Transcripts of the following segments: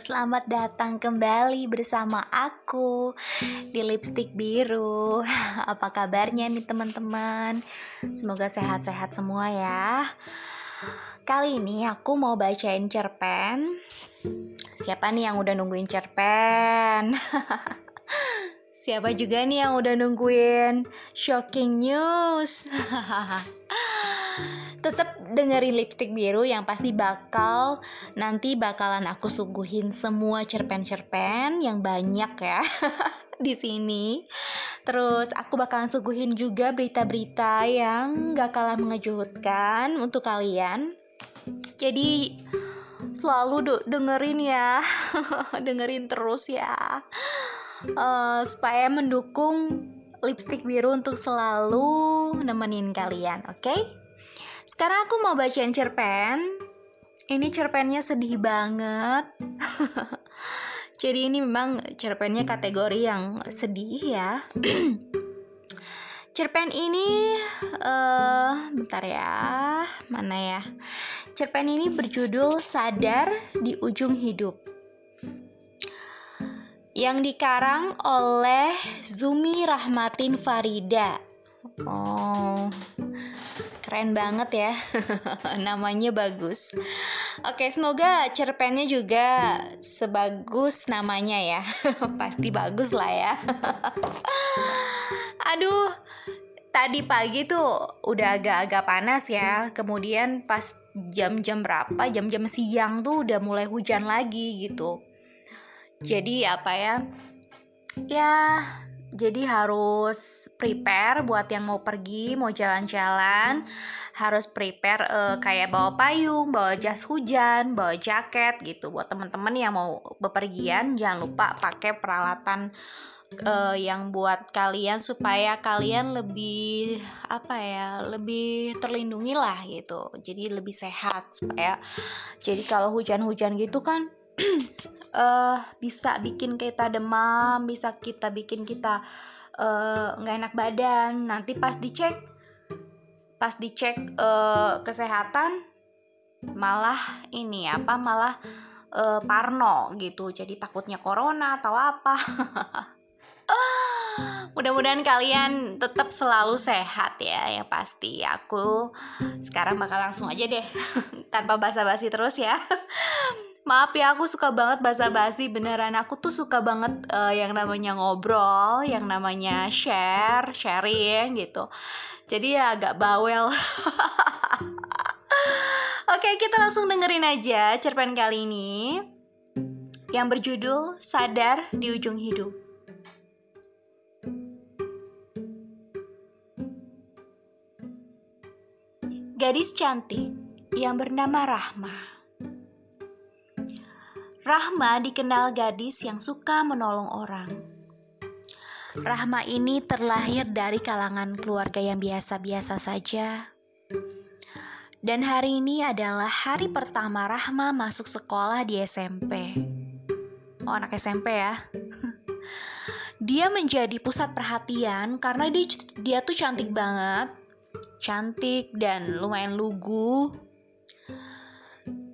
selamat datang kembali bersama aku di Lipstick Biru. Apa kabarnya nih teman-teman? Semoga sehat-sehat semua ya. Kali ini aku mau bacain cerpen. Siapa nih yang udah nungguin cerpen? Siapa juga nih yang udah nungguin shocking news? tetap dengerin lipstick biru yang pasti bakal nanti bakalan aku suguhin semua cerpen-cerpen yang banyak ya di sini. Terus aku bakalan suguhin juga berita-berita yang gak kalah mengejutkan untuk kalian. Jadi selalu dengerin ya, dengerin terus ya, uh, supaya mendukung lipstick biru untuk selalu nemenin kalian, oke? Okay? Sekarang aku mau bacain cerpen. Ini cerpennya sedih banget. Jadi ini memang cerpennya kategori yang sedih ya. cerpen ini uh, bentar ya. Mana ya? Cerpen ini berjudul Sadar di Ujung Hidup. Yang dikarang oleh Zumi Rahmatin Farida. Oh, Keren banget ya. Namanya bagus. Oke, semoga cerpennya juga sebagus namanya ya. Pasti bagus lah ya. Aduh, tadi pagi tuh udah agak-agak panas ya. Kemudian pas jam-jam berapa? Jam-jam siang tuh udah mulai hujan lagi gitu. Jadi apa ya? Ya, jadi harus prepare buat yang mau pergi, mau jalan-jalan, harus prepare uh, kayak bawa payung, bawa jas hujan, bawa jaket gitu. Buat teman-teman yang mau bepergian, jangan lupa pakai peralatan uh, yang buat kalian supaya kalian lebih apa ya lebih terlindungi lah gitu jadi lebih sehat supaya jadi kalau hujan-hujan gitu kan uh, bisa bikin kita demam, bisa kita bikin kita nggak uh, enak badan. Nanti pas dicek, pas dicek uh, kesehatan, malah ini apa, malah uh, parno gitu. Jadi takutnya corona atau apa. Mudah-mudahan kalian tetap selalu sehat ya, yang pasti. Aku sekarang bakal langsung aja deh, tanpa basa-basi terus ya. Maaf ya aku suka banget basa-basi beneran aku tuh suka banget uh, yang namanya ngobrol, yang namanya share, sharing gitu. Jadi ya agak bawel. Oke, kita langsung dengerin aja cerpen kali ini yang berjudul Sadar di Ujung Hidup. Gadis cantik yang bernama Rahma Rahma dikenal gadis yang suka menolong orang. Rahma ini terlahir dari kalangan keluarga yang biasa-biasa saja. Dan hari ini adalah hari pertama Rahma masuk sekolah di SMP. Oh, anak SMP ya. Dia menjadi pusat perhatian karena dia, dia tuh cantik banget. Cantik dan lumayan lugu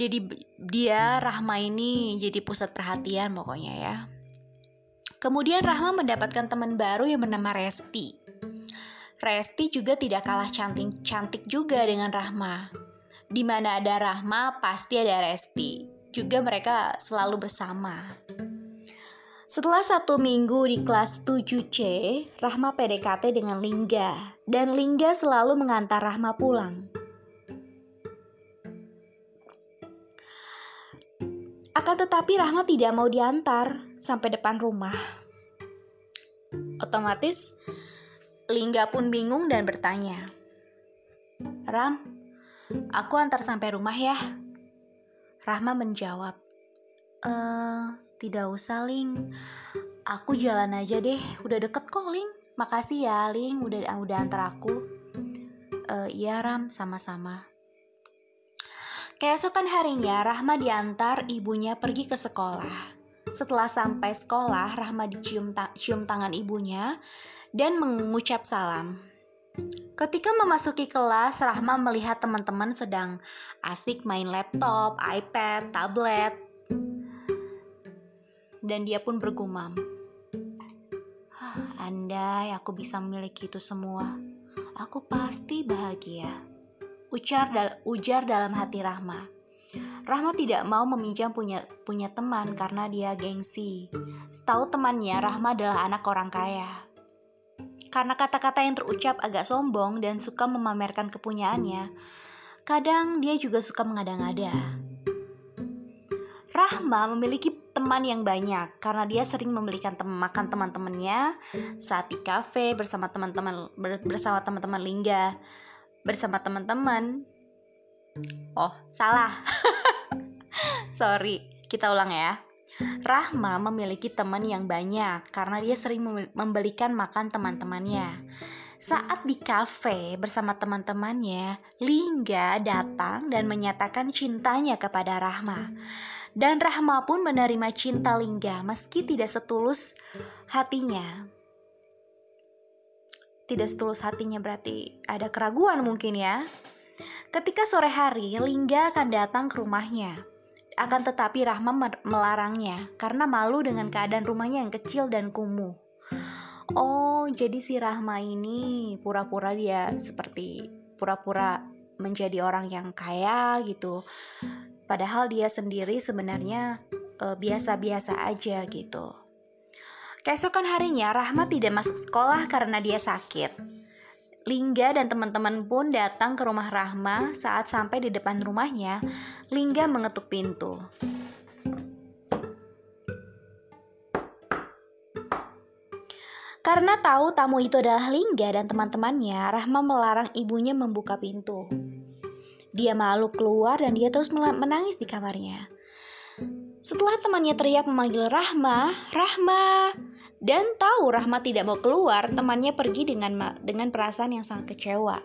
jadi dia Rahma ini jadi pusat perhatian pokoknya ya. Kemudian Rahma mendapatkan teman baru yang bernama Resti. Resti juga tidak kalah cantik-cantik juga dengan Rahma. Di mana ada Rahma, pasti ada Resti. Juga mereka selalu bersama. Setelah satu minggu di kelas 7C, Rahma PDKT dengan Lingga. Dan Lingga selalu mengantar Rahma pulang. Akan tetapi Rahma tidak mau diantar sampai depan rumah. Otomatis Lingga pun bingung dan bertanya, Ram, aku antar sampai rumah ya. Rahma menjawab, e, tidak usah Ling, aku jalan aja deh, udah deket kok Ling. Makasih ya Ling, udah udah antar aku. E, iya Ram, sama-sama. Keesokan harinya, Rahma diantar ibunya pergi ke sekolah. Setelah sampai sekolah, Rahma dicium ta cium tangan ibunya dan mengucap salam. Ketika memasuki kelas, Rahma melihat teman-teman sedang asik main laptop, iPad, tablet. dan dia pun bergumam. Andai aku bisa memiliki itu semua, aku pasti bahagia. Ujar, dal ujar dalam hati Rahma. Rahma tidak mau meminjam punya punya teman karena dia gengsi. Setahu temannya, Rahma adalah anak orang kaya. Karena kata-kata yang terucap agak sombong dan suka memamerkan kepunyaannya, kadang dia juga suka mengada-ngada. Rahma memiliki teman yang banyak karena dia sering membelikan tem makan teman-temannya saat di kafe bersama teman-teman bersama teman-teman Lingga bersama teman-teman. Oh, salah. Sorry, kita ulang ya. Rahma memiliki teman yang banyak karena dia sering membelikan makan teman-temannya. Saat di kafe bersama teman-temannya, Lingga datang dan menyatakan cintanya kepada Rahma. Dan Rahma pun menerima cinta Lingga meski tidak setulus hatinya. Tidak setulus hatinya berarti ada keraguan mungkin ya. Ketika sore hari, Lingga akan datang ke rumahnya. Akan tetapi Rahma melarangnya karena malu dengan keadaan rumahnya yang kecil dan kumuh. Oh, jadi si Rahma ini pura-pura dia seperti pura-pura menjadi orang yang kaya gitu padahal dia sendiri sebenarnya eh, biasa-biasa uh, aja gitu. Keesokan harinya Rahmat tidak masuk sekolah karena dia sakit. Lingga dan teman-teman pun datang ke rumah Rahma saat sampai di depan rumahnya. Lingga mengetuk pintu. Karena tahu tamu itu adalah Lingga dan teman-temannya, Rahma melarang ibunya membuka pintu. Dia malu keluar dan dia terus menangis di kamarnya. Setelah temannya teriak memanggil Rahma, Rahma, dan tahu Rahma tidak mau keluar, temannya pergi dengan dengan perasaan yang sangat kecewa.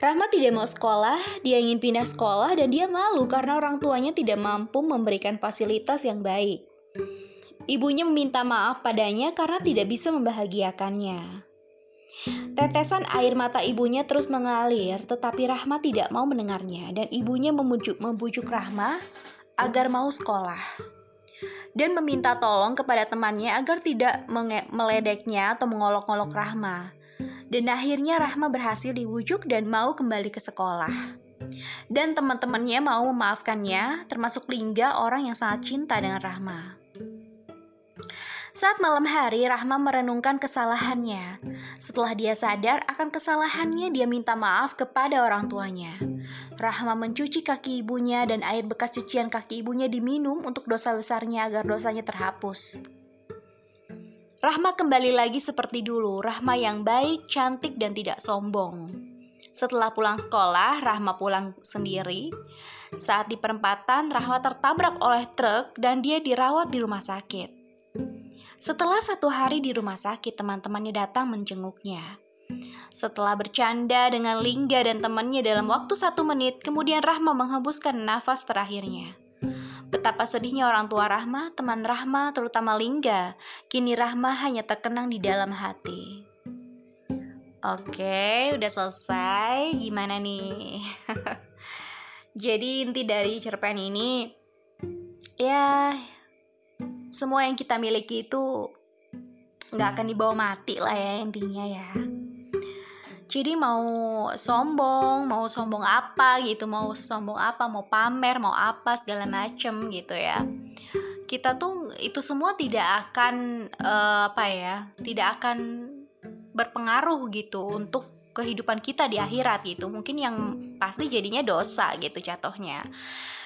Rahma tidak mau sekolah, dia ingin pindah sekolah dan dia malu karena orang tuanya tidak mampu memberikan fasilitas yang baik. Ibunya meminta maaf padanya karena tidak bisa membahagiakannya. Tetesan air mata ibunya terus mengalir, tetapi Rahma tidak mau mendengarnya dan ibunya membujuk, membujuk Rahma agar mau sekolah dan meminta tolong kepada temannya agar tidak meledeknya atau mengolok-olok Rahma. Dan akhirnya Rahma berhasil dibujuk dan mau kembali ke sekolah. Dan teman-temannya mau memaafkannya, termasuk Lingga orang yang sangat cinta dengan Rahma. Saat malam hari, Rahma merenungkan kesalahannya. Setelah dia sadar akan kesalahannya, dia minta maaf kepada orang tuanya. Rahma mencuci kaki ibunya dan air bekas cucian kaki ibunya diminum untuk dosa besarnya agar dosanya terhapus. Rahma kembali lagi seperti dulu, Rahma yang baik, cantik, dan tidak sombong. Setelah pulang sekolah, Rahma pulang sendiri. Saat di perempatan, Rahma tertabrak oleh truk dan dia dirawat di rumah sakit. Setelah satu hari di rumah sakit, teman-temannya datang menjenguknya. Setelah bercanda dengan Lingga dan temannya dalam waktu satu menit, kemudian Rahma menghembuskan nafas terakhirnya. Betapa sedihnya orang tua Rahma, teman Rahma, terutama Lingga. Kini Rahma hanya terkenang di dalam hati. Oke, udah selesai. Gimana nih? Jadi inti dari cerpen ini ya semua yang kita miliki itu nggak akan dibawa mati lah ya intinya ya. Jadi mau sombong mau sombong apa gitu mau sombong apa mau pamer mau apa segala macem gitu ya. Kita tuh itu semua tidak akan uh, apa ya tidak akan berpengaruh gitu untuk kehidupan kita di akhirat gitu. Mungkin yang pasti jadinya dosa gitu jatuhnya.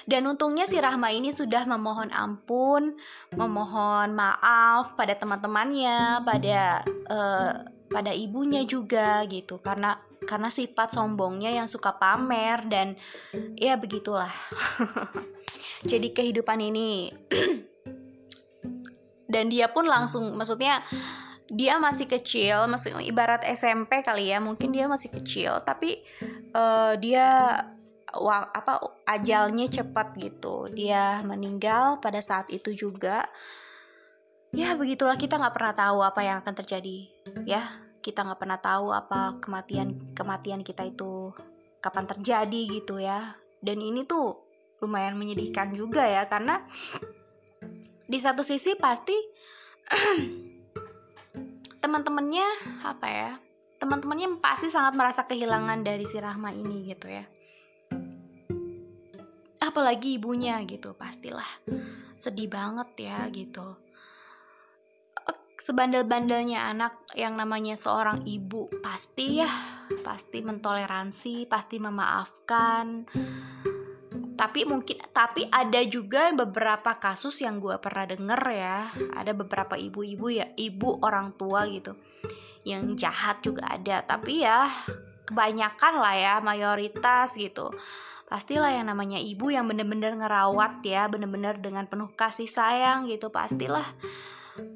Dan untungnya si Rahma ini sudah memohon ampun memohon maaf pada teman-temannya pada uh, pada ibunya juga gitu. Karena karena sifat sombongnya yang suka pamer dan ya begitulah. Jadi kehidupan ini. Dan dia pun langsung maksudnya dia masih kecil, masih ibarat SMP kali ya, mungkin dia masih kecil, tapi uh, dia wah, apa ajalnya cepat gitu. Dia meninggal pada saat itu juga. Ya begitulah kita nggak pernah tahu apa yang akan terjadi, ya kita nggak pernah tahu apa kematian kematian kita itu kapan terjadi gitu ya. Dan ini tuh lumayan menyedihkan juga ya karena di satu sisi pasti teman-temannya apa ya teman-temannya pasti sangat merasa kehilangan dari si Rahma ini gitu ya. Apalagi ibunya gitu pastilah. Sedih banget ya gitu. Sebandel-bandelnya anak yang namanya seorang ibu pasti ya pasti mentoleransi pasti memaafkan tapi mungkin tapi ada juga beberapa kasus yang gue pernah denger ya. Ada beberapa ibu-ibu ya ibu orang tua gitu yang jahat juga ada. Tapi ya kebanyakan lah ya mayoritas gitu. Pastilah yang namanya ibu yang bener-bener ngerawat ya bener-bener dengan penuh kasih sayang gitu. Pastilah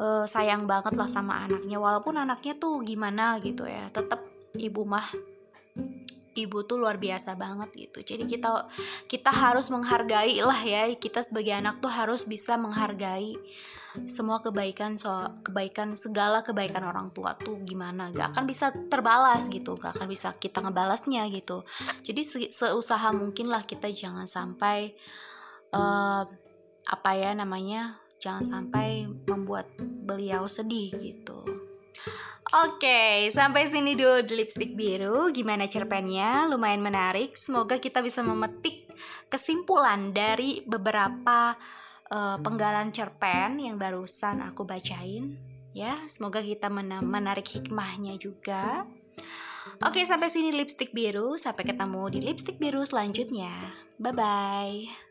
uh, sayang banget lah sama anaknya. Walaupun anaknya tuh gimana gitu ya tetap ibu mah ibu tuh luar biasa banget gitu. Jadi kita kita harus menghargai lah ya kita sebagai anak tuh harus bisa menghargai semua kebaikan so kebaikan segala kebaikan orang tua tuh gimana. Gak akan bisa terbalas gitu gak akan bisa kita ngebalasnya gitu. Jadi se seusaha mungkin lah kita jangan sampai uh, apa ya namanya jangan sampai membuat beliau sedih gitu Oke, sampai sini dulu di lipstick biru. Gimana cerpennya? Lumayan menarik. Semoga kita bisa memetik kesimpulan dari beberapa uh, penggalan cerpen yang barusan aku bacain. Ya, semoga kita menarik hikmahnya juga. Oke, sampai sini lipstick biru. Sampai ketemu di lipstick biru selanjutnya. Bye bye.